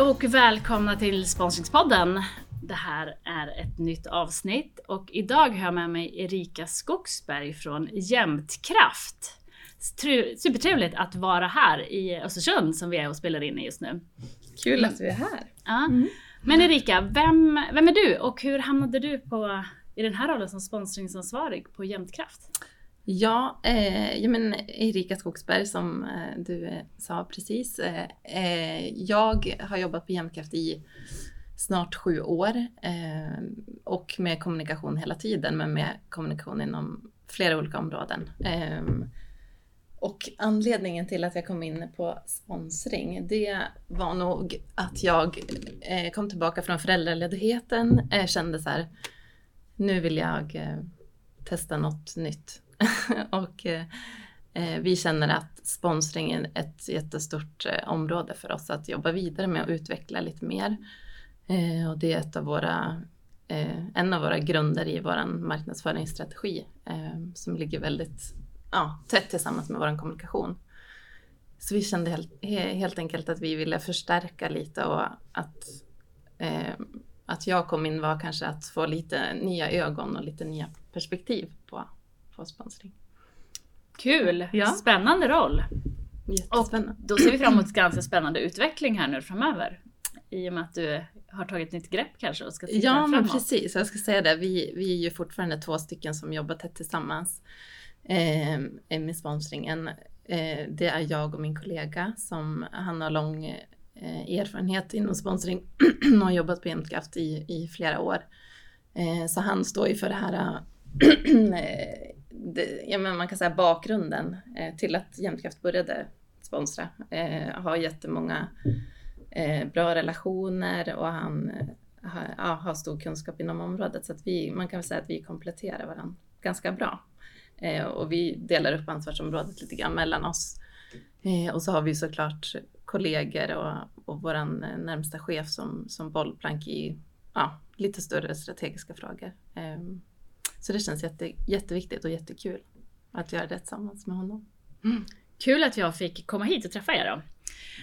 Hej och välkomna till Sponsringspodden. Det här är ett nytt avsnitt och idag har jag med mig Erika Skogsberg från Jämtkraft. Supertrevligt att vara här i Östersund som vi är och spelar in i just nu. Kul att vi är här. Ja. Mm. Men Erika, vem, vem är du och hur hamnade du på, i den här rollen som sponsringsansvarig på Jämtkraft? Ja, eh, ja men Erika Skogsberg som eh, du eh, sa precis. Eh, eh, jag har jobbat på Jämtkraft i snart sju år eh, och med kommunikation hela tiden, men med kommunikation inom flera olika områden. Eh, och anledningen till att jag kom in på sponsring, det var nog att jag eh, kom tillbaka från föräldraledigheten, kände så här, nu vill jag testa något nytt och eh, vi känner att sponsring är ett jättestort eh, område för oss att jobba vidare med och utveckla lite mer. Eh, och det är ett av våra, eh, en av våra grunder i vår marknadsföringsstrategi eh, som ligger väldigt ja, tätt tillsammans med vår kommunikation. Så vi kände helt, helt enkelt att vi ville förstärka lite och att, eh, att jag kom in var kanske att få lite nya ögon och lite nya perspektiv på på sponsring. Kul! Ja. Spännande roll! Och då ser vi fram emot ganska spännande utveckling här nu framöver. I och med att du har tagit ett nytt grepp kanske och ska titta Ja, framåt. men precis. Jag ska säga det. Vi, vi är ju fortfarande två stycken som jobbar tätt tillsammans eh, med sponsringen. Eh, det är jag och min kollega som han har lång eh, erfarenhet inom sponsring och har jobbat på Jämtkraft i, i flera år. Eh, så han står ju för det här eh, det, ja, men man kan säga bakgrunden eh, till att Jämtkraft började sponsra. Eh, har jättemånga eh, bra relationer och han ha, har, ja, har stor kunskap inom området så att vi, man kan väl säga att vi kompletterar varandra ganska bra. Eh, och vi delar upp ansvarsområdet lite grann mellan oss. Eh, och så har vi såklart kollegor och, och vår eh, närmsta chef som, som bollplank i ja, lite större strategiska frågor. Eh, så det känns jätte, jätteviktigt och jättekul att göra det tillsammans med honom. Mm. Kul att jag fick komma hit och träffa er då.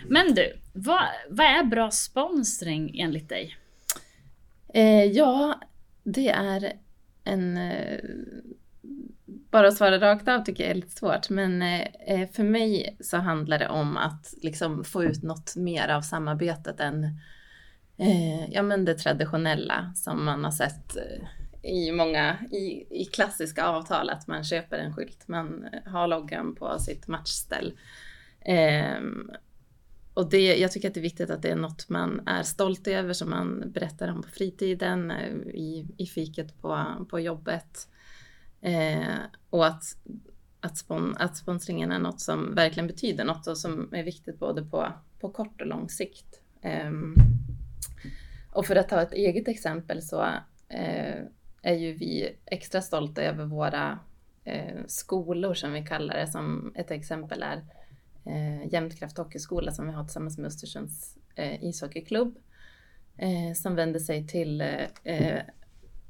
Men du, vad, vad är bra sponsring enligt dig? Eh, ja, det är en... Eh, bara att svara rakt av tycker jag är lite svårt, men eh, för mig så handlar det om att liksom få ut något mer av samarbetet än eh, ja, men det traditionella som man har sett eh, i många, i, i klassiska avtal att man köper en skylt, man har loggan på sitt matchställ. Um, och det, jag tycker att det är viktigt att det är något man är stolt över, som man berättar om på fritiden, eh, i, i fiket på, på jobbet. Eh, och att, att, spon, att sponsringen är något som verkligen betyder något och som är viktigt både på, på kort och lång sikt. Eh, och för att ta ett eget exempel så eh, är ju vi extra stolta över våra eh, skolor som vi kallar det. Som ett exempel är eh, Jämtkraft Hockeyskola som vi har tillsammans med Östersunds eh, ishockeyklubb. Eh, som vänder sig till eh, eh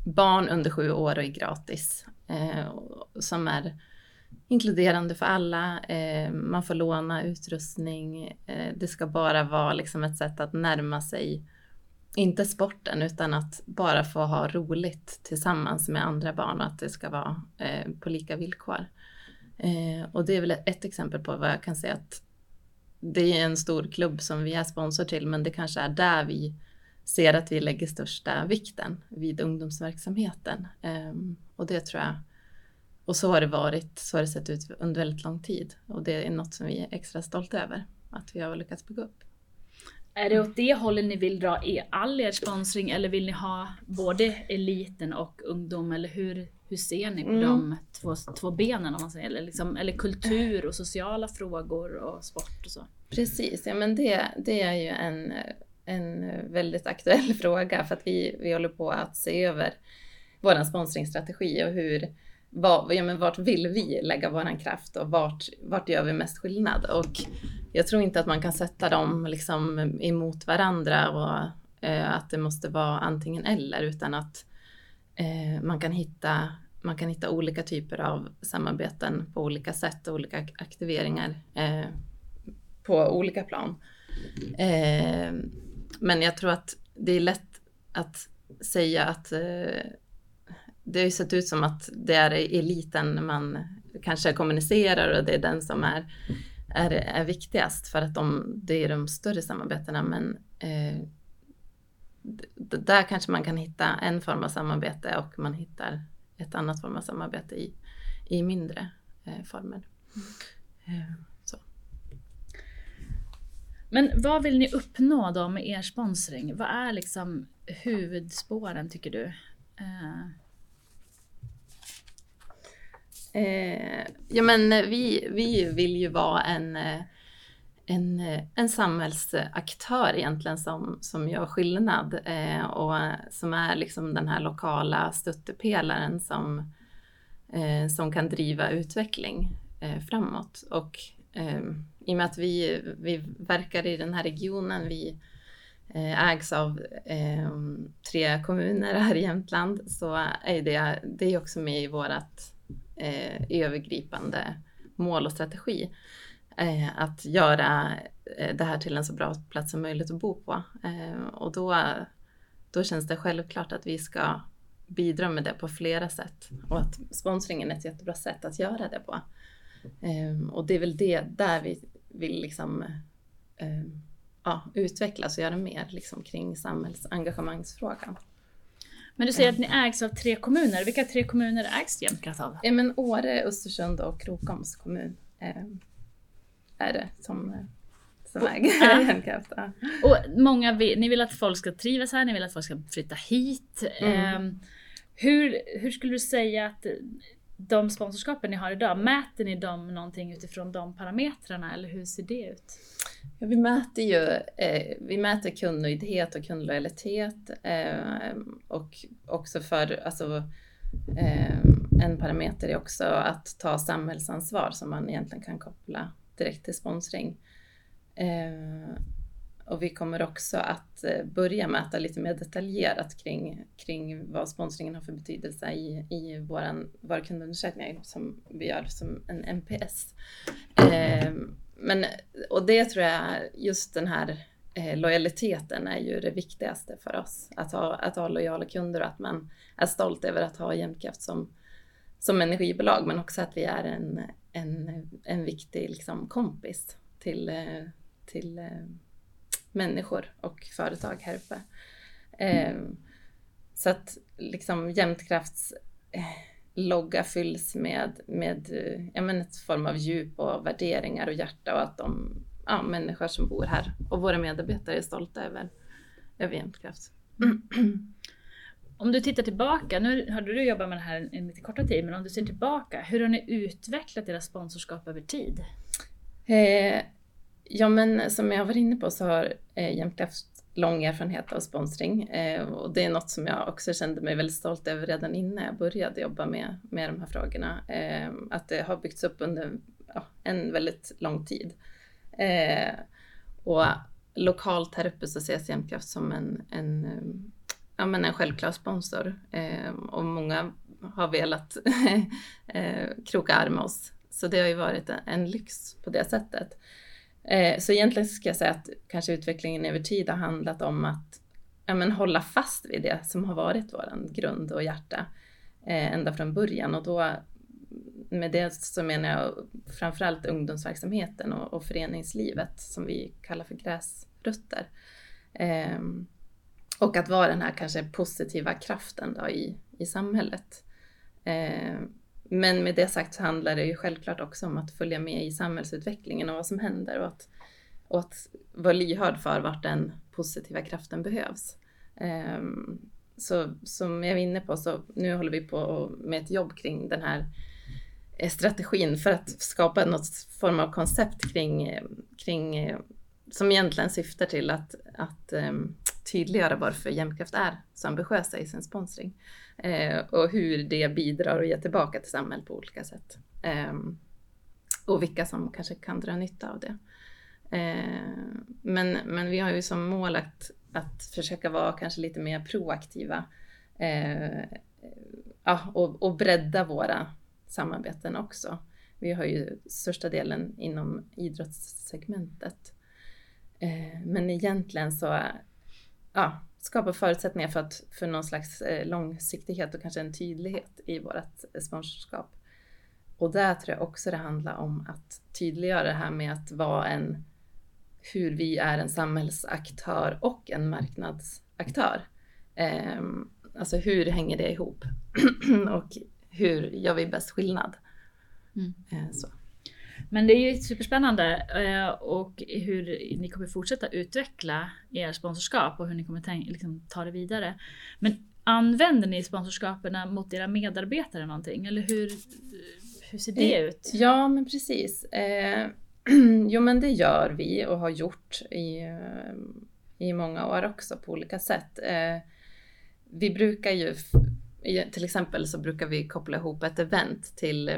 barn under sju år och är gratis. Eh, som är inkluderande för alla. Eh, man får låna utrustning. Eh, det ska bara vara liksom ett sätt att närma sig inte sporten utan att bara få ha roligt tillsammans med andra barn och att det ska vara eh, på lika villkor. Eh, och det är väl ett exempel på vad jag kan säga att det är en stor klubb som vi är sponsor till men det kanske är där vi ser att vi lägger största vikten vid ungdomsverksamheten. Eh, och det tror jag, och så har det varit, så har det sett ut under väldigt lång tid och det är något som vi är extra stolta över att vi har lyckats bygga upp. Är det åt det hållet ni vill dra i all er sponsring eller vill ni ha både eliten och ungdom? Eller hur, hur ser ni på mm. de två, två benen om man säger? Eller, liksom, eller kultur och sociala frågor och sport och så? Precis, ja men det, det är ju en, en väldigt aktuell fråga för att vi, vi håller på att se över vår sponsringsstrategi och hur, var, ja, men vart vill vi lägga vår kraft och vart, vart gör vi mest skillnad? Och jag tror inte att man kan sätta dem liksom emot varandra och eh, att det måste vara antingen eller utan att eh, man, kan hitta, man kan hitta olika typer av samarbeten på olika sätt och olika aktiveringar eh, på olika plan. Eh, men jag tror att det är lätt att säga att eh, det har ju sett ut som att det är eliten man kanske kommunicerar och det är den som är, är, är viktigast för att de, det är de större samarbetena. Men eh, där kanske man kan hitta en form av samarbete och man hittar ett annat form av samarbete i, i mindre eh, former. Eh, så. Men vad vill ni uppnå då med er sponsring? Vad är liksom huvudspåren tycker du? Eh. Eh, ja men eh, vi, vi vill ju vara en, eh, en, eh, en samhällsaktör egentligen som, som gör skillnad eh, och som är liksom den här lokala stöttepelaren som, eh, som kan driva utveckling eh, framåt. Och eh, i och med att vi, vi verkar i den här regionen, vi ägs av eh, tre kommuner här i Jämtland, så är det, det är också med i vårt eh, övergripande mål och strategi. Eh, att göra eh, det här till en så bra plats som möjligt att bo på. Eh, och då, då känns det självklart att vi ska bidra med det på flera sätt och att sponsringen är ett jättebra sätt att göra det på. Eh, och det är väl det där vi vill liksom eh, ja, utvecklas och göra mer liksom, kring samhällsengagemangsfrågan. Men du säger att ni ägs av tre kommuner. Vilka tre kommuner ägs Jämtkraft av? Ja, men Åre, Östersund och Krokoms kommun eh, är det som, som äger Jämtkraft. Ja. Och många ni vill att folk ska trivas här, ni vill att folk ska flytta hit. Mm. Eh, hur, hur skulle du säga att de sponsorskapen ni har idag, mäter ni dem någonting utifrån de parametrarna eller hur ser det ut? Ja, vi mäter ju eh, vi mäter kundnöjdhet och kundlojalitet eh, och också för alltså, eh, en parameter är också att ta samhällsansvar som man egentligen kan koppla direkt till sponsring. Eh, och vi kommer också att eh, börja mäta lite mer detaljerat kring, kring vad sponsringen har för betydelse i, i vår, vår kundundersökning som vi gör som en NPS. Eh, men, och det tror jag, just den här eh, lojaliteten är ju det viktigaste för oss. Att ha, att ha lojala kunder och att man är stolt över att ha Jämtkraft som, som energibolag, men också att vi är en, en, en viktig liksom, kompis till, eh, till eh, människor och företag här uppe. Mm. Så att liksom Jämtkrafts logga fylls med, med ja, men ett form av djup och värderingar och hjärta och att de ja, människor som bor här och våra medarbetare är stolta över, över Jämtkraft. Mm. Om du tittar tillbaka, nu har du jobbat med det här en lite kortare tid, men om du ser tillbaka, hur har ni utvecklat era sponsorskap över tid? Eh, ja, men som jag var inne på så har eh, Jämtkraft lång erfarenhet av sponsring eh, och det är något som jag också kände mig väldigt stolt över redan innan jag började jobba med, med de här frågorna. Eh, att det har byggts upp under ja, en väldigt lång tid. Eh, och lokalt här uppe så ses Jämtkraft som en, en, ja, men en självklar sponsor eh, och många har velat eh, kroka arm med oss. Så det har ju varit en lyx på det sättet. Eh, så egentligen ska jag säga att kanske utvecklingen över tid har handlat om att ja, men hålla fast vid det som har varit vår grund och hjärta eh, ända från början. Och då med det så menar jag framförallt ungdomsverksamheten och, och föreningslivet som vi kallar för gräsrötter. Eh, och att vara den här kanske positiva kraften då i, i samhället. Eh, men med det sagt så handlar det ju självklart också om att följa med i samhällsutvecklingen och vad som händer och att, och att vara lyhörd för vart den positiva kraften behövs. Um, så som jag var inne på så nu håller vi på med ett jobb kring den här eh, strategin för att skapa något form av koncept kring, kring eh, som egentligen syftar till att, att um, tydliggöra varför Jämtkraft är så ambitiösa i sin sponsring eh, och hur det bidrar och ger tillbaka till samhället på olika sätt. Eh, och vilka som kanske kan dra nytta av det. Eh, men, men vi har ju som mål att, att försöka vara kanske lite mer proaktiva eh, ja, och, och bredda våra samarbeten också. Vi har ju största delen inom idrottssegmentet. Ehm, men egentligen så ja, skapa förutsättningar för, att, för någon slags eh, långsiktighet och kanske en tydlighet i vårt sponsorskap. Och där tror jag också det handlar om att tydliggöra det här med att vara en, hur vi är en samhällsaktör och en marknadsaktör. Eh, alltså hur hänger det ihop? och hur gör vi bäst skillnad? Mm. Eh, så. Men det är ju superspännande eh, och hur ni kommer fortsätta utveckla er sponsorskap och hur ni kommer liksom, ta det vidare. Men använder ni sponsorskapen mot era medarbetare någonting? Eller hur, hur ser det eh, ut? Ja, men precis. Eh, jo, men det gör vi och har gjort i, i många år också på olika sätt. Vi brukar ju, till exempel så brukar vi koppla ihop ett event till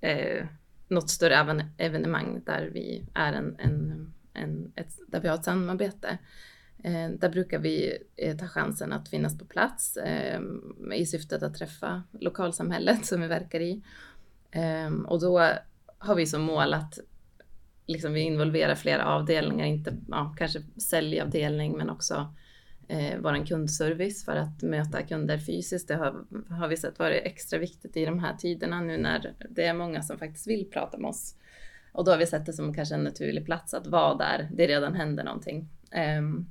eh, något större evenemang där vi är en, en, en ett, där vi har ett samarbete. Eh, där brukar vi eh, ta chansen att finnas på plats eh, i syftet att träffa lokalsamhället som vi verkar i. Eh, och då har vi som mål att liksom, vi involverar flera avdelningar, inte ja, kanske säljavdelning men också eh, vår kundservice för att möta kunder fysiskt. Det har, har vi sett varit extra viktigt i de här tiderna nu när det är många som faktiskt vill prata med oss. Och då har vi sett det som kanske en naturlig plats att vara där det redan händer någonting. Ehm,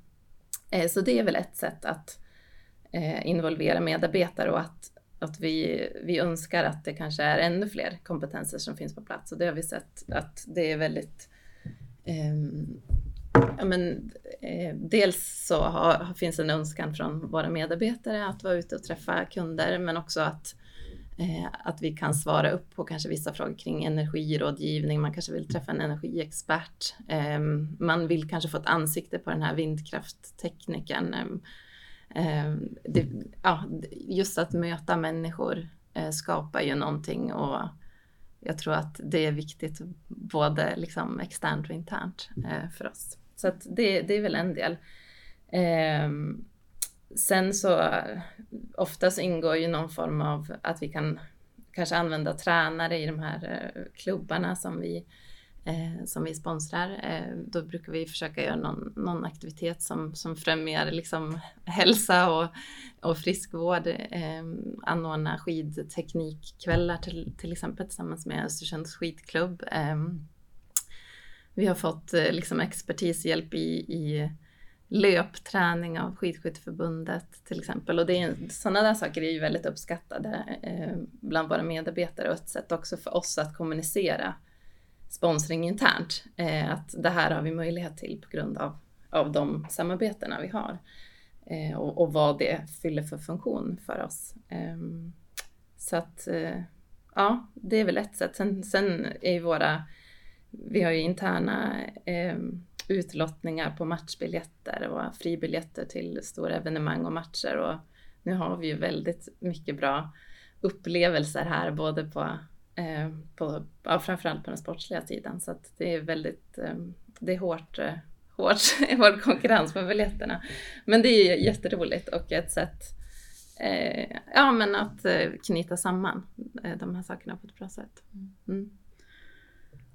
eh, så det är väl ett sätt att eh, involvera medarbetare och att, att vi, vi önskar att det kanske är ännu fler kompetenser som finns på plats och det har vi sett att det är väldigt ehm, ja, men, eh, dels så har, finns en önskan från våra medarbetare att vara ute och träffa kunder, men också att, eh, att vi kan svara upp på kanske vissa frågor kring energirådgivning. Man kanske vill träffa en energiexpert. Eh, man vill kanske få ett ansikte på den här vindkraftteknikern. Eh, ehm, det, ja, just att möta människor eh, skapar ju någonting och jag tror att det är viktigt både liksom externt och internt eh, för oss. Så att det, det är väl en del. Eh, sen så oftast ingår ju någon form av att vi kan kanske använda tränare i de här eh, klubbarna som vi, eh, som vi sponsrar. Eh, då brukar vi försöka göra någon, någon aktivitet som, som främjar liksom hälsa och, och friskvård. Eh, anordna skidteknikkvällar till, till exempel tillsammans med Östersunds skidklubb. Eh, vi har fått eh, liksom expertishjälp i, i löpträning av Skidskytteförbundet till exempel. Och det är, sådana där saker är ju väldigt uppskattade eh, bland våra medarbetare och ett sätt också för oss att kommunicera sponsring internt. Eh, att det här har vi möjlighet till på grund av, av de samarbetena vi har. Eh, och, och, vad det fyller för funktion för oss. Eh, så att eh, ja, det är väl ett sätt. Sen, sen är våra vi har ju interna eh, utlottningar på matchbiljetter och fribiljetter till stora evenemang och matcher och nu har vi ju väldigt mycket bra upplevelser här både på, eh, på ja, framförallt på den sportsliga sidan så att det är väldigt, eh, det är hårt, eh, hårt, hård konkurrens på biljetterna. Men det är jätteroligt och ett sätt eh, ja, men att knyta samman de här sakerna på ett bra sätt. Mm.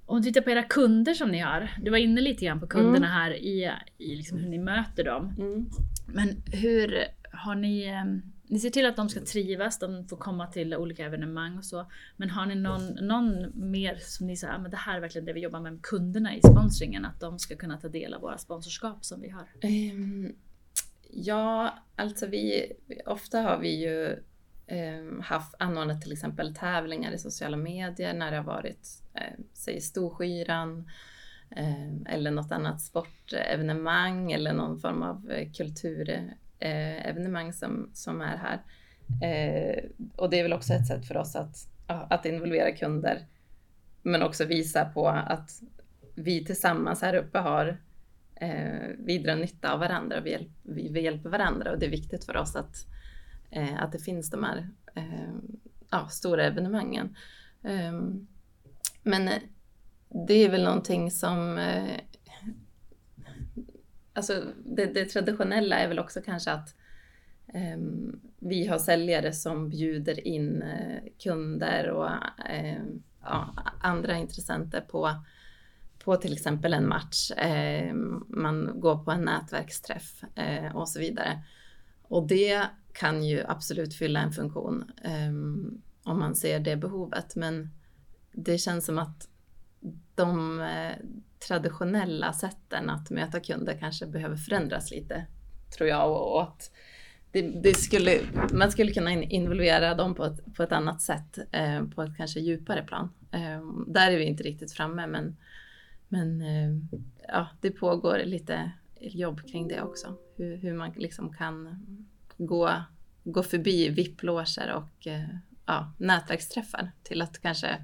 Om du tittar på era kunder som ni har, du var inne lite grann på kunderna mm. här i, i liksom hur ni möter dem. Mm. Men hur har ni, ni ser till att de ska trivas, de får komma till olika evenemang och så. Men har ni någon, någon mer som ni säger, ah, men det här är verkligen det vi jobbar med, med kunderna i sponsringen, att de ska kunna ta del av våra sponsorskap som vi har? Um, ja, alltså vi, ofta har vi ju um, haft anordnat till exempel tävlingar i sociala medier när det har varit eh, säg Storskyran ehm, eller något annat sportevenemang eller någon form av eh, kultur eh, evenemang som, som är här. Eh, och det är väl också ett sätt för oss att, att involvera kunder men också visa på att vi tillsammans här uppe har eh, vi drar nytta av varandra och vi, hjälp, vi, vi hjälper varandra och det är viktigt för oss att, eh, att det finns de här eh, ja, stora evenemangen. Ehm, men eh, det är väl någonting som... Eh, Alltså det, det traditionella är väl också kanske att um, vi har säljare som bjuder in uh, kunder och uh, ja, andra intressenter på, på till exempel en match, ehm, man går på en nätverksträff eh, och så vidare. Och det kan ju absolut fylla en funktion om man ser det behovet. Men det känns som att de eh, traditionella sätten att möta kunder kanske behöver förändras lite, tror jag. Och, att det, det, skulle, man skulle kunna involvera dem på ett, på ett annat sätt, eh, på ett kanske djupare plan. Eh, där är vi inte riktigt framme, men, men eh, ja, det pågår lite jobb kring det också. Hur, hur man liksom kan gå, gå förbi VIP-loger och eh, ja, nätverksträffar till att kanske eh,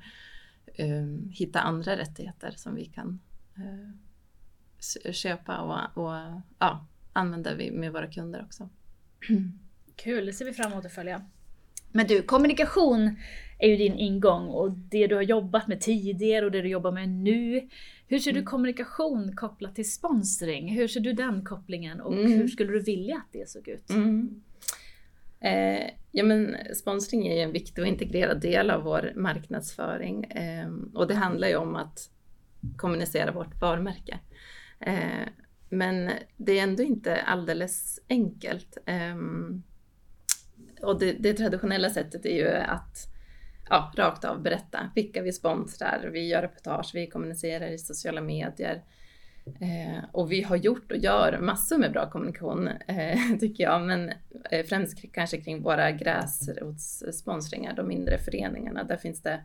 hitta andra rättigheter som vi kan eh, köpa och, och ja, använda med våra kunder också. Kul, det ser vi fram emot att följa. Men du, kommunikation är ju din ingång och det du har jobbat med tidigare och det du jobbar med nu. Hur ser mm. du kommunikation kopplat till sponsring? Hur ser du den kopplingen och mm. hur skulle du vilja att det såg ut? Mm. Eh, ja men sponsring är ju en viktig och integrerad del av vår marknadsföring eh, och det handlar ju om att kommunicera vårt varumärke. Eh, men det är ändå inte alldeles enkelt. Ehm, och det, det, traditionella sättet är ju att ja, rakt av berätta vilka vi sponsrar, vi gör reportage, vi kommunicerar i sociala medier. Eh, och vi har gjort och gör massor med bra kommunikation, eh, tycker jag, men eh, främst kanske kring våra gräsrotssponsringar, de mindre föreningarna. Där finns det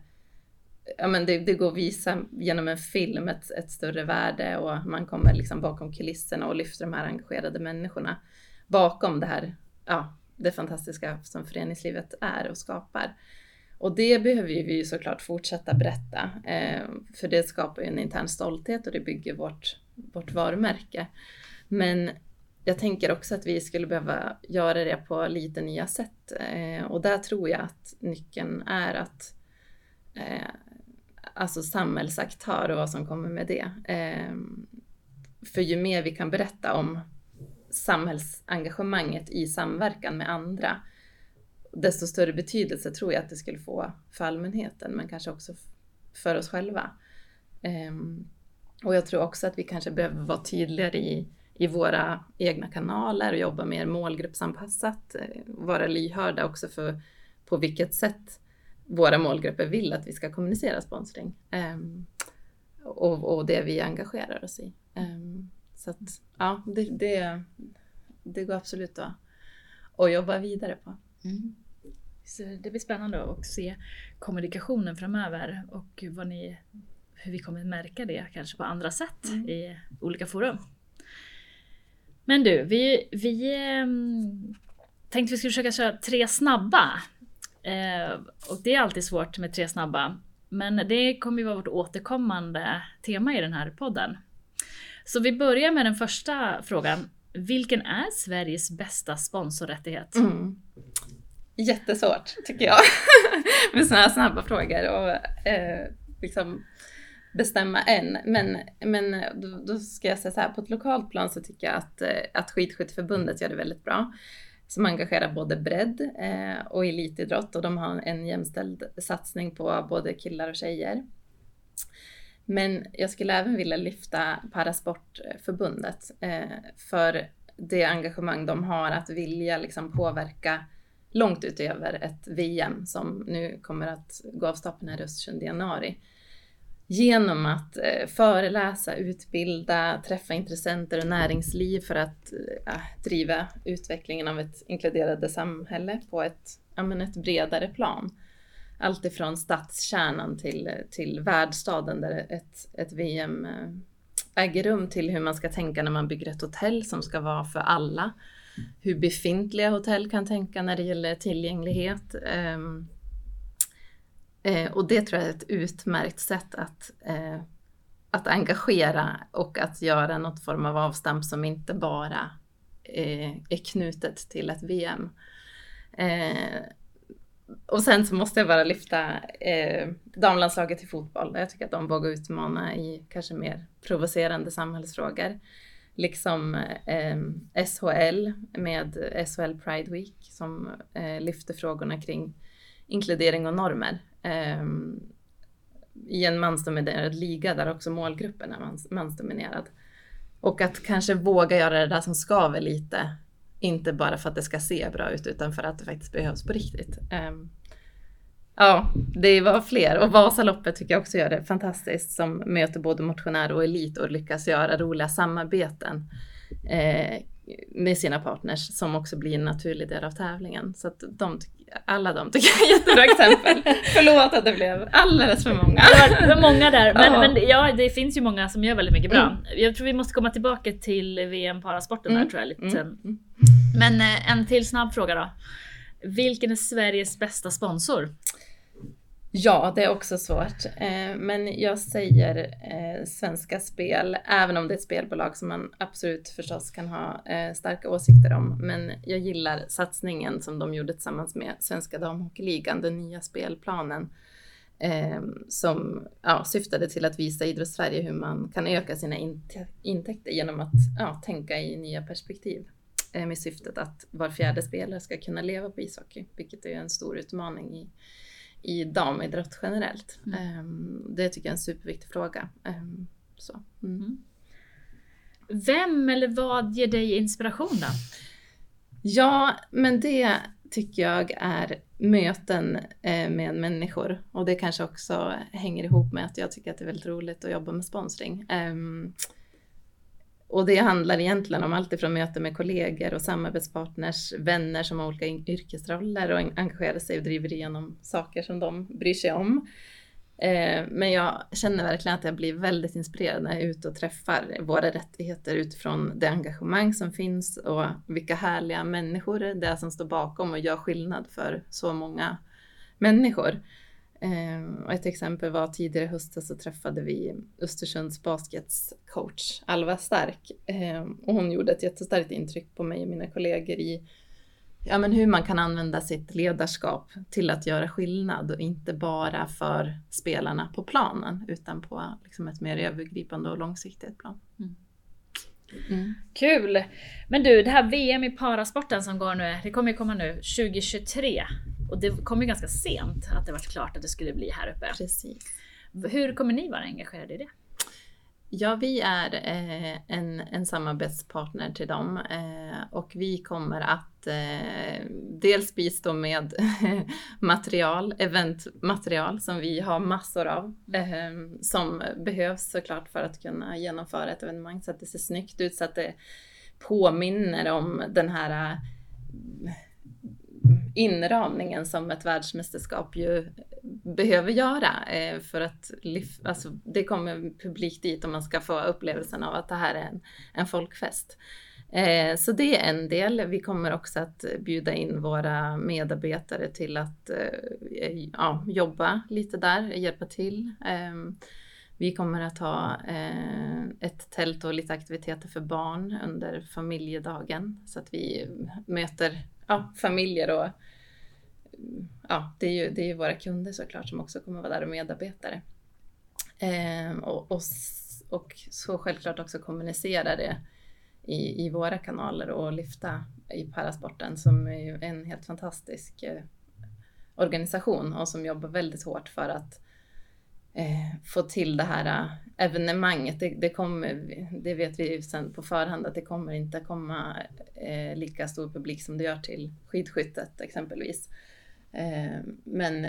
ja, men det, det, går att visa genom en film ett, ett, större värde och man kommer liksom bakom kulisserna och lyfter de här engagerade människorna bakom det här, ja, det fantastiska som föreningslivet är och skapar. Och det behöver vi ju såklart fortsätta berätta, eh, för det skapar ju en intern stolthet och det bygger vårt, vårt varumärke. Men jag tänker också att vi skulle behöva göra det på lite nya sätt eh, och där tror jag att nyckeln är att eh, alltså samhällsaktör och vad som kommer med det. Eh, för ju mer vi kan berätta om samhällsengagemanget i samverkan med andra, desto större betydelse tror jag att det skulle få för allmänheten, men kanske också för oss själva. Ehm, och jag tror också att vi kanske behöver vara tydligare i, i våra egna kanaler och jobba mer målgruppsanpassat, eh, vara lyhörda också för på vilket sätt våra målgrupper vill att vi ska kommunicera sponsring. Um, och, och, det vi engagerar oss i. Um, så att ja, det, det, det, går absolut att, att jobba vidare på. Mm. Så det blir spännande att se kommunikationen framöver och vad ni, hur vi kommer märka det kanske på andra sätt mm. i olika forum. Men du, vi, vi um, tänkte vi skulle försöka köra tre snabba Eh, och det är alltid svårt med tre snabba. Men det kommer ju vara vårt återkommande tema i den här podden. Så vi börjar med den första frågan. Vilken är Sveriges bästa sponsorrättighet? Mm. Jättesvårt tycker jag med sådana här snabba frågor och eh, liksom bestämma än, Men, men då, då, ska jag säga så här, på ett lokalt plan så tycker jag att, eh, att Skidskytteförbundet gör det väldigt bra som engagerar både bredd eh, och elitidrott och de har en jämställd satsning på både killar och tjejer. Men jag skulle även vilja lyfta Parasportförbundet eh, för det engagemang de har att vilja liksom påverka långt utöver ett VM som nu kommer att gå av stapeln här i Östersund i januari genom att eh, föreläsa, utbilda, träffa intressenter och näringsliv för att ja, driva utvecklingen av ett inkluderande samhälle på ett, ja, men ett bredare plan. Allt ifrån stadskärnan till, till värdstaden där ett, ett VM eh, äger rum till hur man ska tänka när man bygger ett hotell som ska vara för alla. Hur befintliga hotell kan tänka när det gäller tillgänglighet. Um, Eh, och det tror jag är ett utmärkt sätt att, eh, att engagera och att göra något form av avstamp som inte bara eh, är knutet till ett VM. Eh, och sen så måste jag bara lyfta eh, damlandslaget i fotboll. Jag tycker att de vågar utmana i kanske mer provocerande samhällsfrågor. Liksom eh, SHL med SHL Pride Week som eh, lyfter frågorna kring inkludering och normer. Ehm, I en mansdominerad liga där också målgruppen är mans, mansdominerad. Och att kanske våga göra det där som skaver lite. Inte bara för att det ska se bra ut utan för att det faktiskt behövs på riktigt. Ehm, ja, det var fler och Vasaloppet tycker jag också gör det fantastiskt som möter både motionärer och elit och lyckas göra roliga samarbeten. Eh, med sina partners som också blir en naturlig del av tävlingen. Så att de, alla de tycker jag är jättebra exempel. Förlåt att det blev alldeles för många. Det var, många där, men, ja. men ja, det finns ju många som gör väldigt mycket bra. Mm. Jag tror vi måste komma tillbaka till VM Parasporten mm. där tror jag lite mm. sen. Mm. Men eh, en till snabb fråga då. Vilken är Sveriges bästa sponsor? Ja, det är också svårt. Eh, men jag säger eh, Svenska Spel, även om det är ett spelbolag som man absolut förstås kan ha eh, starka åsikter om. Men jag gillar satsningen som de gjorde tillsammans med Svenska Damhockeyligan, den nya spelplanen. Som ja, syftade till att visa Idrottssverige hur man kan öka sina intäkter genom att ja, tänka i nya perspektiv med syftet att var fjärde spelare ska kunna leva på ishockey, vilket är en stor utmaning i i damidrott generellt. Mm. Um, det tycker jag är en superviktig fråga. Um, så. Mm. mm. Vem eller vad ger dig inspiration då? Ja, men det tycker jag är möten eh, med människor och det kanske också hänger ihop med att jag tycker att det är väldigt roligt att jobba med sponsring. Och det handlar egentligen om allt ifrån möten med kollegor och samarbetspartners, vänner som har olika yrkesroller och engagerar sig och driver igenom saker som de bryr sig om. Eh, men jag känner verkligen att jag blir väldigt inspirerad när jag är ute och träffar våra rättigheter utifrån det engagemang som finns och vilka härliga människor det är som står bakom och gör skillnad för så många människor. Och ett exempel var tidigare i höstas så träffade vi Östersunds basketscoach Alva Stark eh, och hon gjorde ett jättestarkt intryck på mig och mina kollegor i ja, men hur man kan använda sitt ledarskap till att göra skillnad och inte bara för spelarna på planen utan på liksom ett mer övergripande och långsiktigt plan. Mm. Mm. Kul! Men du, det här VM i parasporten som går nu, det kommer ju komma nu 2023. Och det kom ju ganska sent att det var klart att det skulle bli här uppe. Precis. Hur kommer ni vara engagerade i det? Ja, vi är eh, en, en samarbetspartner till dem eh, och vi kommer att eh, dels bistå med material, eventmaterial som vi har massor av eh, som behövs såklart för att kunna genomföra ett evenemang så att det ser snyggt ut så att det påminner om den här inramningen som ett världsmästerskap ju behöver göra eh, för att alltså, det kommer publik dit och man ska få upplevelsen av att det här är en, en folkfest. Eh, så det är en del. Vi kommer också att bjuda in våra medarbetare till att eh, ja, jobba lite där, hjälpa till. Ehm, vi kommer att ha ett tält och lite aktiviteter för barn under familjedagen så att vi möter ja, familjer och ja, det är, ju, det är ju våra kunder såklart som också kommer vara där och medarbetare. Eh, och, och, och, så självklart också kommunicera det i, i våra kanaler och lyfta i parasporten som är ju en helt fantastisk eh, organisation och som jobbar väldigt hårt för att eh, få till det här eh, evenemanget. Det, det, kommer, det vet vi ju sen på förhand att det kommer inte komma eh, lika stor publik som det gör till skidskyttet exempelvis. Eh, men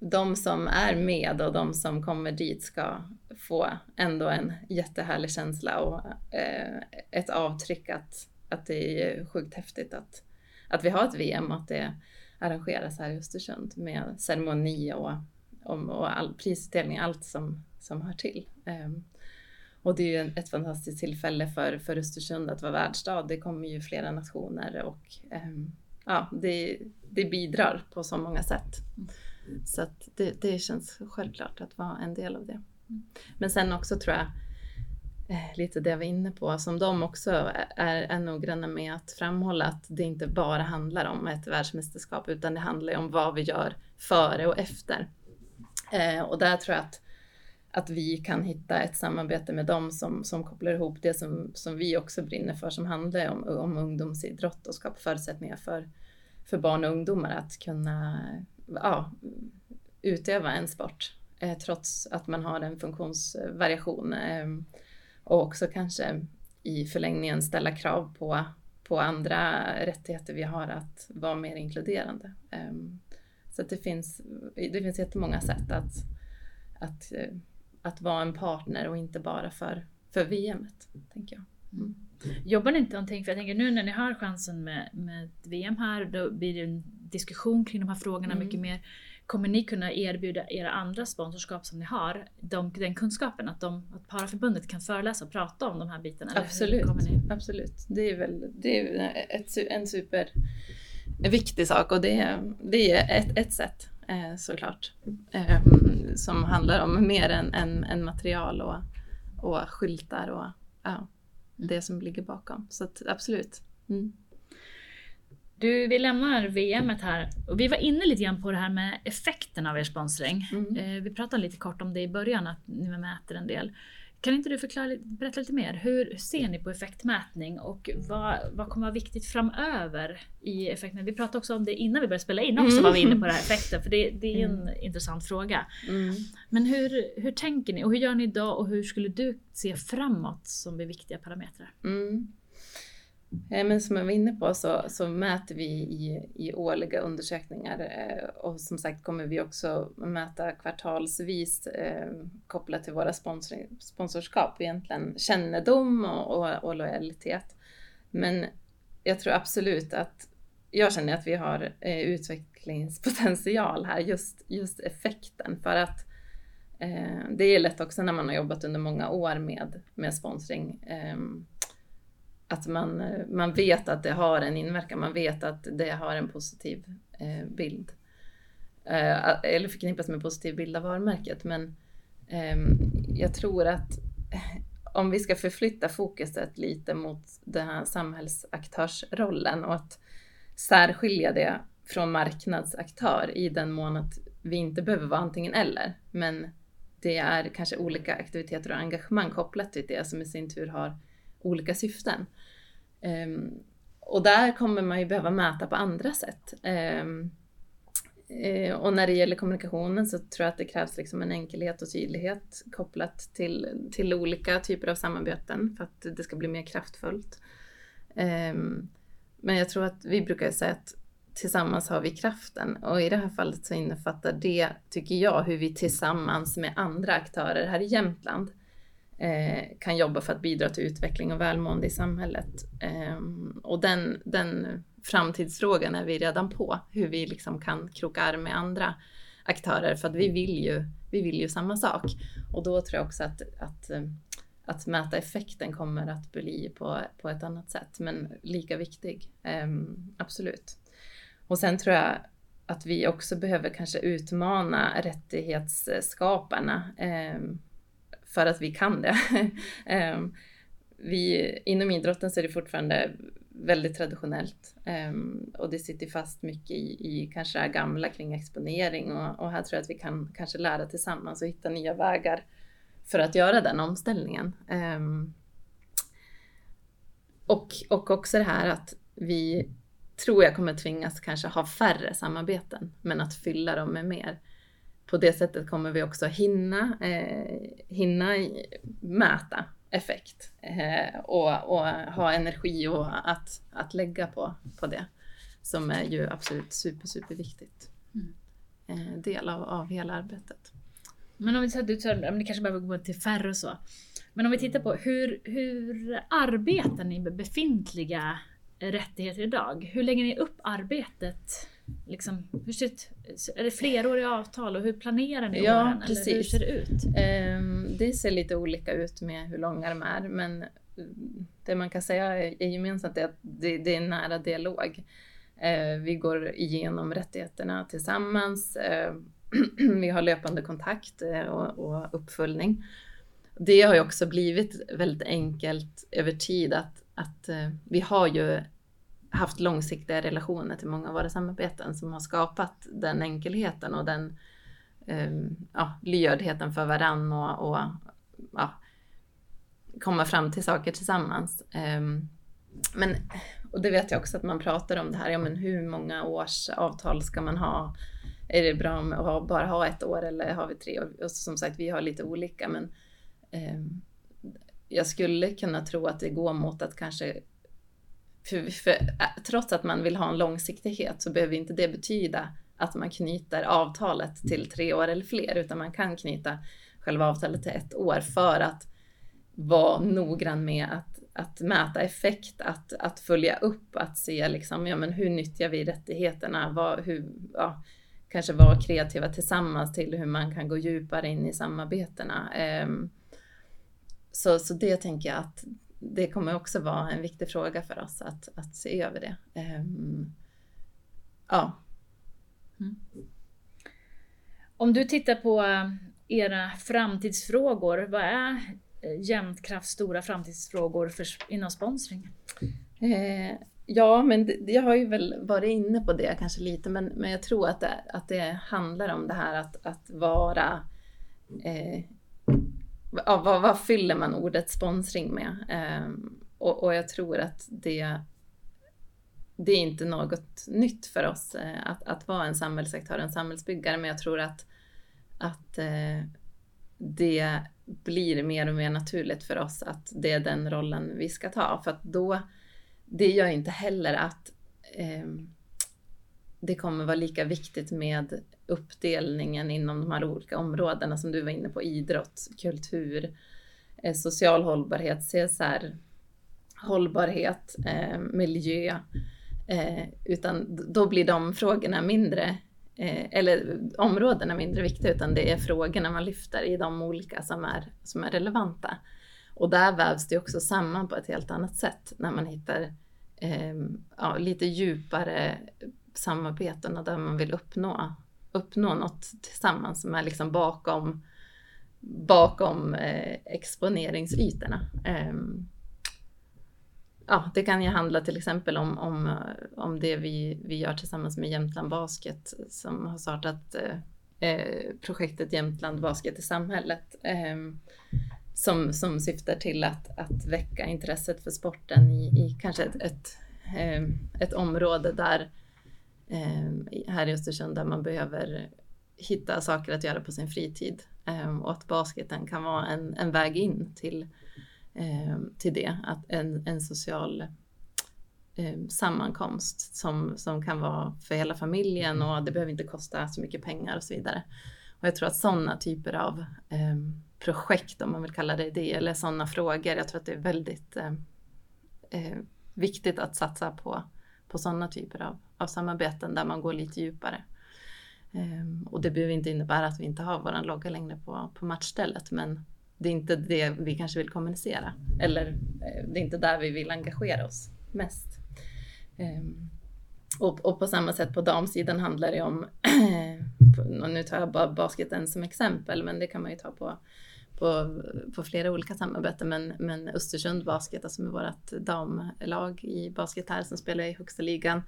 de som är med och de som kommer dit ska få ändå en jättehärlig känsla och eh, ett avtryck att, att det är sjukt häftigt att, att vi har ett VM och att det arrangeras här i Östersund med ceremoni och, och, och all prisutdelning, allt som, som hör till. Um, och det är ju ett fantastiskt tillfälle för, för Östersund att vara världsstad. Det kommer ju flera nationer och um, ja, det, det bidrar på så många sätt. Så att det, det känns självklart att vara en del av det. Men sen också tror jag eh, lite det jag var inne på, som de också är, är noggranna med att framhålla att det inte bara handlar om ett världsmästerskap utan det handlar om vad vi gör före och efter. Eh, och där tror jag att, att vi kan hitta ett samarbete med dem som, som kopplar ihop det som, som vi också brinner för, som handlar om, om ungdomsidrott och skapa förutsättningar för för barn och ungdomar att kunna ja, utöva en sport eh, trots att man har en funktionsvariation. Eh, och också kanske i förlängningen ställa krav på, på andra rättigheter vi har att vara mer inkluderande. Eh, så det finns, det finns jättemånga sätt att, att, eh, att vara en partner och inte bara för, för VM, tänker jag. Mm. Jobbar ni inte någonting, för jag tänker nu när ni har chansen med, med VM här, då blir det en diskussion kring de här frågorna mm. mycket mer. Kommer ni kunna erbjuda era andra sponsorskap som ni har de, den kunskapen att, de, att Paraförbundet kan föreläsa och prata om de här bitarna? Absolut, absolut. Det är väl det är ett, en super viktig sak och det, det är ett, ett sätt eh, såklart. Eh, som handlar om mer än, än, än material och, och skyltar och ja det som ligger bakom. Så att, absolut. Mm. Du, vi lämnar VM här och vi var inne lite grann på det här med effekten av er sponsring. Mm. Eh, vi pratade lite kort om det i början, att ni mäter en del. Kan inte du förklara, berätta lite mer? Hur ser ni på effektmätning och vad, vad kommer vara viktigt framöver i effekten? Vi pratade också om det innan vi började spela in också, mm. var vi inne på den här effekten, för det, det är en mm. intressant fråga. Mm. Men hur, hur tänker ni och hur gör ni idag och hur skulle du se framåt som blir viktiga parametrar? Mm. Eh, men som jag var inne på så, så mäter vi i, i årliga undersökningar eh, och som sagt kommer vi också mäta kvartalsvis eh, kopplat till våra sponsorskap, egentligen kännedom och, och, och, lojalitet. Men jag tror absolut att jag känner att vi har eh, utvecklingspotential här, just, just effekten för att eh, det är lätt också när man har jobbat under många år med, med sponsring ehm, att man, man vet att det har en inverkan, man vet att det har en positiv eh, bild. Eh, eller förknippas med en positiv bild av varumärket. Men eh, jag tror att om vi ska förflytta fokuset lite mot den här samhällsaktörsrollen och att särskilja det från marknadsaktör i den mån att vi inte behöver vara antingen eller. Men det är kanske olika aktiviteter och engagemang kopplat till det som i sin tur har olika syften. Um, och där kommer man ju behöva mäta på andra sätt. Um, uh, och när det gäller kommunikationen så tror jag att det krävs liksom en enkelhet och tydlighet kopplat till, till olika typer av samarbeten för att det ska bli mer kraftfullt. Um, men jag tror att vi brukar säga att tillsammans har vi kraften och i det här fallet så innefattar det, tycker jag, hur vi tillsammans med andra aktörer här i Jämtland Eh, kan jobba för att bidra till utveckling och välmående i samhället. Eh, och den, den framtidsfrågan är vi redan på, hur vi liksom kan kroka arm med andra aktörer för att vi vill ju, vi vill ju samma sak. Och då tror jag också att, att, eh, att mäta effekten kommer att bli på, på ett annat sätt, men lika viktig. Ehm, absolut. Och sen tror jag att vi också behöver kanske utmana rättighetsskaparna. Ehm, för att vi kan det. Ehm, vi, inom idrotten så är det fortfarande väldigt traditionellt ehm, och det sitter fast mycket i, i kanske det gamla kring exponering och, och, här tror jag att vi kan kanske lära tillsammans och hitta nya vägar för att göra den omställningen. Ehm, och, och också det här att vi tror jag kommer tvingas kanske ha färre samarbeten men att fylla dem med mer på det sättet kommer vi också hinna, eh, hinna mäta effekt eh, och, och, ha energi och att, att lägga på, på det som är ju absolut super, super viktigt. Mm. Eh, del av, av hela arbetet. Men om vi säger du ni kanske behöver gå till färre och så. Men om vi tittar på hur, hur arbetar ni med befintliga rättigheter idag? Hur lägger ni upp arbetet Liksom, hur ser det, är det fleråriga avtal och hur planerar ni ja, åren? Precis. Eller hur ser det ut? Um, det ser lite olika ut med hur långa de är men det man kan säga är gemensamt är att det, det är nära dialog. Uh, vi går igenom rättigheterna tillsammans. Uh, vi har löpande kontakt uh, och, och uppföljning. Det har ju också blivit väldigt enkelt över tid att, att vi har ju haft långsiktiga relationer till många av våra samarbeten som har skapat den enkelheten och den um, ja, lyhördheten för varann och, och ja, komma fram till saker tillsammans. Um, men, och det vet jag också att man pratar om det här, ja men hur många års avtal ska man ha? är det bra med att bara ha ett år eller har vi tre år? Och som sagt, vi har lite olika, men um, jag skulle kunna tro att det går mot att kanske för, för, äh, trots att man vill ha en långsiktighet så behöver inte det betyda att man knyter avtalet till tre år eller fler, utan man kan knyta själva avtalet till ett år för att vara noggrann med att, att mäta effekt, att, att följa upp, att se liksom, ja, men hur nyttjar vi rättigheterna, vad, hur, ja, kanske vara kreativa tillsammans till hur man kan gå djupare in i samarbetena. Um, så, så det tänker jag att det kommer också vara en viktig fråga för oss att, att se över det. Um, ja. Mm. Om du tittar på eh, era framtidsfrågor, vad är eh, Jämtkrafts stora framtidsfrågor för, inom sponsring? Eh, ja, men jag har ju väl varit inne på det kanske lite, men, men jag tror att det, att det handlar om det här att, att vara eh, ja, vad, vad, fyller man ordet sponsring med? Um, och, och, jag tror att det, det är inte något nytt för oss eh, att, att vara en samhällsaktör, en samhällsbyggare, men jag tror att, att eh, det blir mer och mer naturligt för oss att det är den rollen vi ska ta. För att då, det gör inte heller att um, det kommer vara lika viktigt med uppdelningen inom de här olika områdena som du var inne på, idrott, kultur, eh, social hållbarhet, CSR, hållbarhet, eh, miljö, eh, utan då blir de frågorna mindre, eh, eller områdena mindre viktiga, utan det är frågorna man lyfter i de olika som är, som är relevanta. Och där vävs det också samman på ett helt annat sätt när man hittar eh, ja, lite djupare samarbeten och där man vill uppnå uppnå något tillsammans som är liksom bakom, bakom eh, exponeringsytorna. Eh, ja, det kan ju handla till exempel om, om, om det vi, vi gör tillsammans med Jämtland Basket som har startat eh, eh projektet Jämtland Basket i samhället ehm, som, som syftar till att, att väcka intresset för sporten i, i kanske ett, ett, ehm, ett område där eh, Ehm, här i Östersund där man behöver hitta saker att göra på sin fritid eh, och att basketen kan vara en, en väg in till, eh, till det, att en, en social eh, sammankomst som, som kan vara för hela familjen och det behöver inte kosta så mycket pengar och så vidare. Och jag tror att sådana typer av eh, projekt, om man vill kalla det det, eller sådana frågor, jag tror att det är väldigt eh, eh, viktigt att satsa på på sådana typer av, av samarbeten där man går lite djupare. Um, och det behöver inte innebära att vi inte har våran logga längre på, på matchstället, men det är inte det vi kanske vill kommunicera. Eller eh, det är inte där vi vill engagera oss mest. Um, och, och, på samma sätt på damsidan handlar det om, nu tar jag bara basketen som exempel, men det kan man ju ta på på, på flera olika samarbeten, men, men Östersund Basket, alltså med vårt damlag i basket här som spelar i högsta ligan,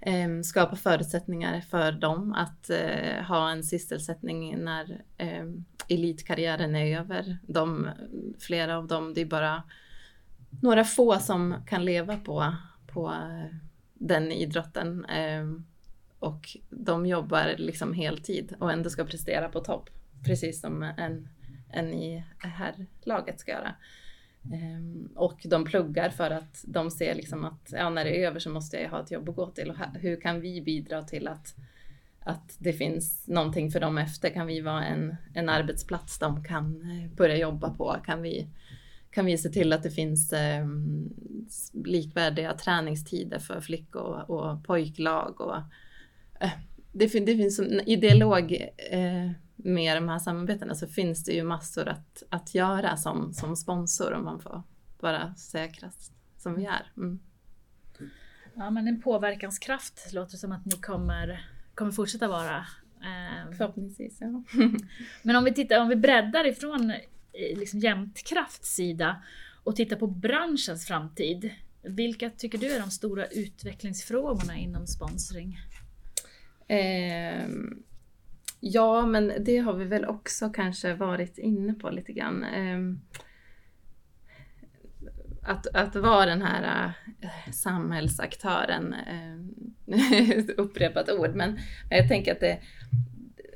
eh, skapar förutsättningar för dem att eh, ha en sysselsättning när eh, elitkarriären är över. De, flera av dem, det är bara några få som kan leva på, på den idrotten. Eh, och de jobbar liksom heltid och ändå ska prestera på topp. Precis som en än i herrlaget ska göra. Um, och de pluggar för att de ser liksom att ja, när det är över så måste jag ha ett jobb att gå till. Och hur kan vi bidra till att, att det finns någonting för dem efter? Kan vi vara en, en arbetsplats de kan eh, börja jobba på? Kan vi, kan vi se till att det finns um, likvärdiga träningstider för flickor och, och pojklag? Och, uh, det, det finns i dialog eh, med de här samarbetena så finns det ju massor att, att göra som, som sponsor om man får vara säkrast som vi är. Mm. Ja men en påverkanskraft låter som att ni kommer, kommer fortsätta vara. Eh. Förhoppningsvis ja. men om vi tittar, om vi breddar ifrån eh, liksom Jämtkrafts sida och tittar på branschens framtid. Vilka tycker du är de stora utvecklingsfrågorna inom sponsring? Eh, Ja, men det har vi väl också kanske varit inne på lite grann. Ehm, att, att vara den här eh, samhällsaktören, eh, upprepat ord, men jag tänker att det,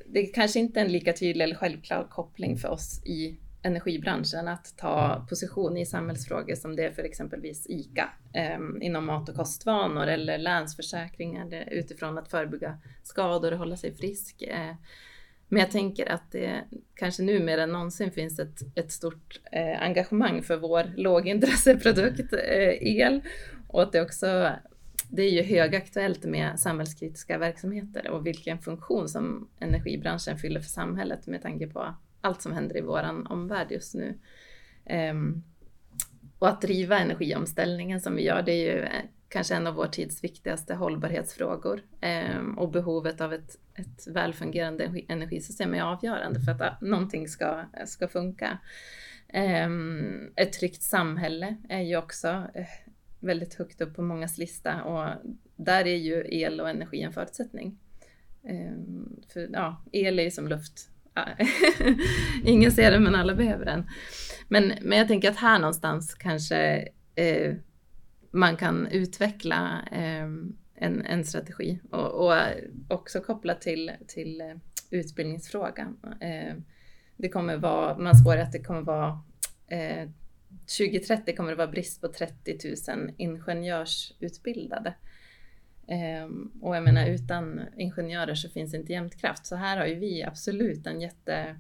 det kanske inte är en lika tydlig eller självklar koppling för oss i energibranschen att ta position i samhällsfrågor som det är för exempelvis ICA eh, inom mat och kostvanor eller Länsförsäkringar utifrån att förebygga skador och hålla sig frisk. Eh, men jag tänker att det kanske nu mer än någonsin finns ett, ett stort eh, engagemang för vår lågintresseprodukt eh, el och att det också det är ju högaktuellt med samhällskritiska verksamheter och vilken funktion som energibranschen fyller för samhället med tanke på allt som händer i våran omvärld just nu. Um, och att driva energiomställningen som vi gör, det är ju eh, kanske en av vår tids viktigaste hållbarhetsfrågor. Um, och behovet av ett, ett välfungerande energisystem är avgörande för att ah, någonting ska, ska funka. Um, ett tryggt samhälle är ju också eh, väldigt högt upp på mångas lista och där är ju el och energi en förutsättning. för ja, el är ju som luft ingen ser den men alla behöver den. Men, men jag tänker att här någonstans kanske eh, man kan utveckla eh, en, en strategi och, och också koppla till, till utbildningsfrågan. Eh, det kommer vara, man spår att det kommer vara eh, 2030 kommer det vara brist på 30 000 ingenjörsutbildade. Um, och jag menar utan ingenjörer så finns inte jämtkraft. Så här har ju vi absolut en jätte...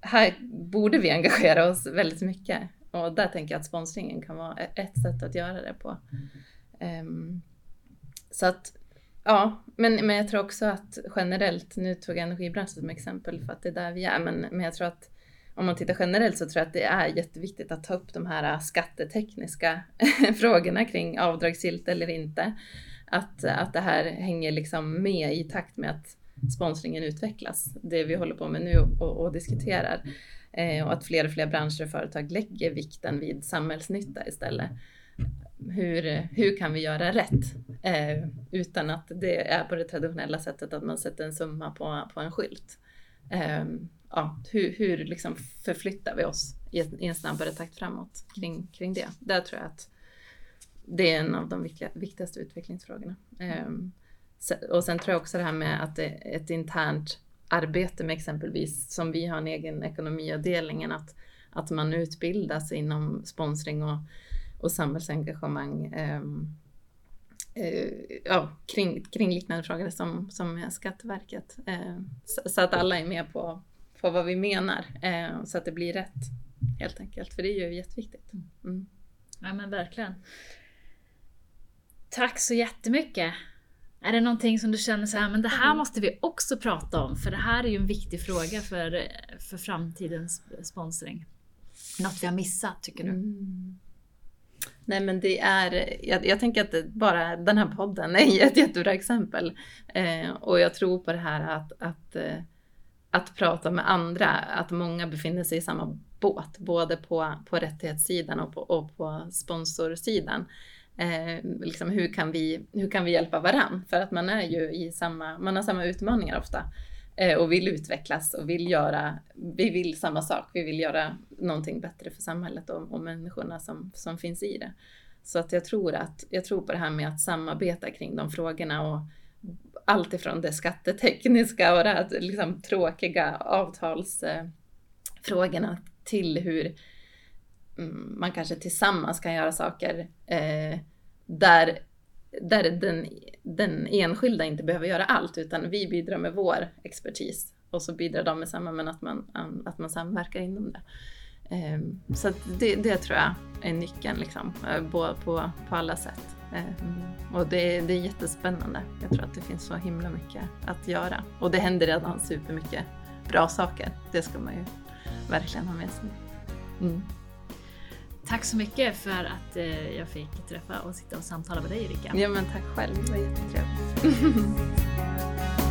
Här borde vi engagera oss väldigt mycket. Och där tänker jag att sponsringen kan vara ett sätt att göra det på. Um, så att, ja, men, men jag tror också att generellt, nu tog jag energibranschen som exempel för att det är där vi är, men, men jag tror att om man tittar generellt så tror jag att det är jätteviktigt att ta upp de här skattetekniska frågorna kring avdragsgillt eller inte att, att det här hänger liksom med i takt med att sponsringen utvecklas. Det vi håller på med nu och, och diskuterar. Eh, och att fler och fler branscher och företag lägger vikten vid samhällsnytta istället. Hur, hur kan vi göra rätt eh, utan att det är på det traditionella sättet att man sätter en summa på, på en skylt? Eh, ja, hur hur liksom förflyttar vi oss i, i en snabbare takt framåt kring, kring det? Där tror jag att det är en av de viktigaste utvecklingsfrågorna. Ehm, och sen tror jag också det här med att det är ett internt arbete med exempelvis, som vi har en egen ekonomiavdelningen, att, att man utbildas inom sponsring och, och samhällsengagemang ehm, eh, ja, kring, kring liknande frågor som, som Skatteverket. Ehm, så, så, att alla är med på, på vad vi menar, så att det blir rätt helt enkelt. För det är ju jätteviktigt. Mm. Ja men verkligen. Tack så jättemycket! Är det någonting som du känner så här, men det här mm. måste vi också prata om, för det här är ju en viktig fråga för, för framtidens sponsring. Något vi har missat, tycker du? Mm. Nej men det är, jag, jag, tänker att bara den här podden är ett jättebra exempel. Eh, och jag tror på det här att, att, eh, att prata med andra, att många befinner sig i samma båt, både på, på rättighetssidan och på, och på sponsorsidan. Eh, liksom hur, kan vi, hur kan vi hjälpa varann? För att man är ju i samma, man har samma utmaningar ofta eh, och vill utvecklas och vill göra, vi vill samma sak, vi vill göra någonting bättre för samhället och, och människorna som, som finns i det. Så att jag tror att, jag tror på det här med att samarbeta kring de frågorna och allt ifrån det skattetekniska och det här liksom tråkiga avtalsfrågorna till hur Mm, man kanske tillsammans kan göra saker eh, där, där den, den enskilda inte behöver göra allt utan vi bidrar med vår expertis och så bidrar de med samma men att man, att man samverkar inom det. Eh, så det, det tror jag är nyckeln liksom, eh, på, på, på alla sätt. Eh, och det, det är jättespännande. Jag tror att det finns så himla mycket att göra och det händer redan supermycket bra saker. Det ska man ju verkligen ha med sig. Mm. Tack så mycket för att eh, jag fick träffa och sitta och samtala med dig Erika. Ja men tack själv, det var jättetrevligt.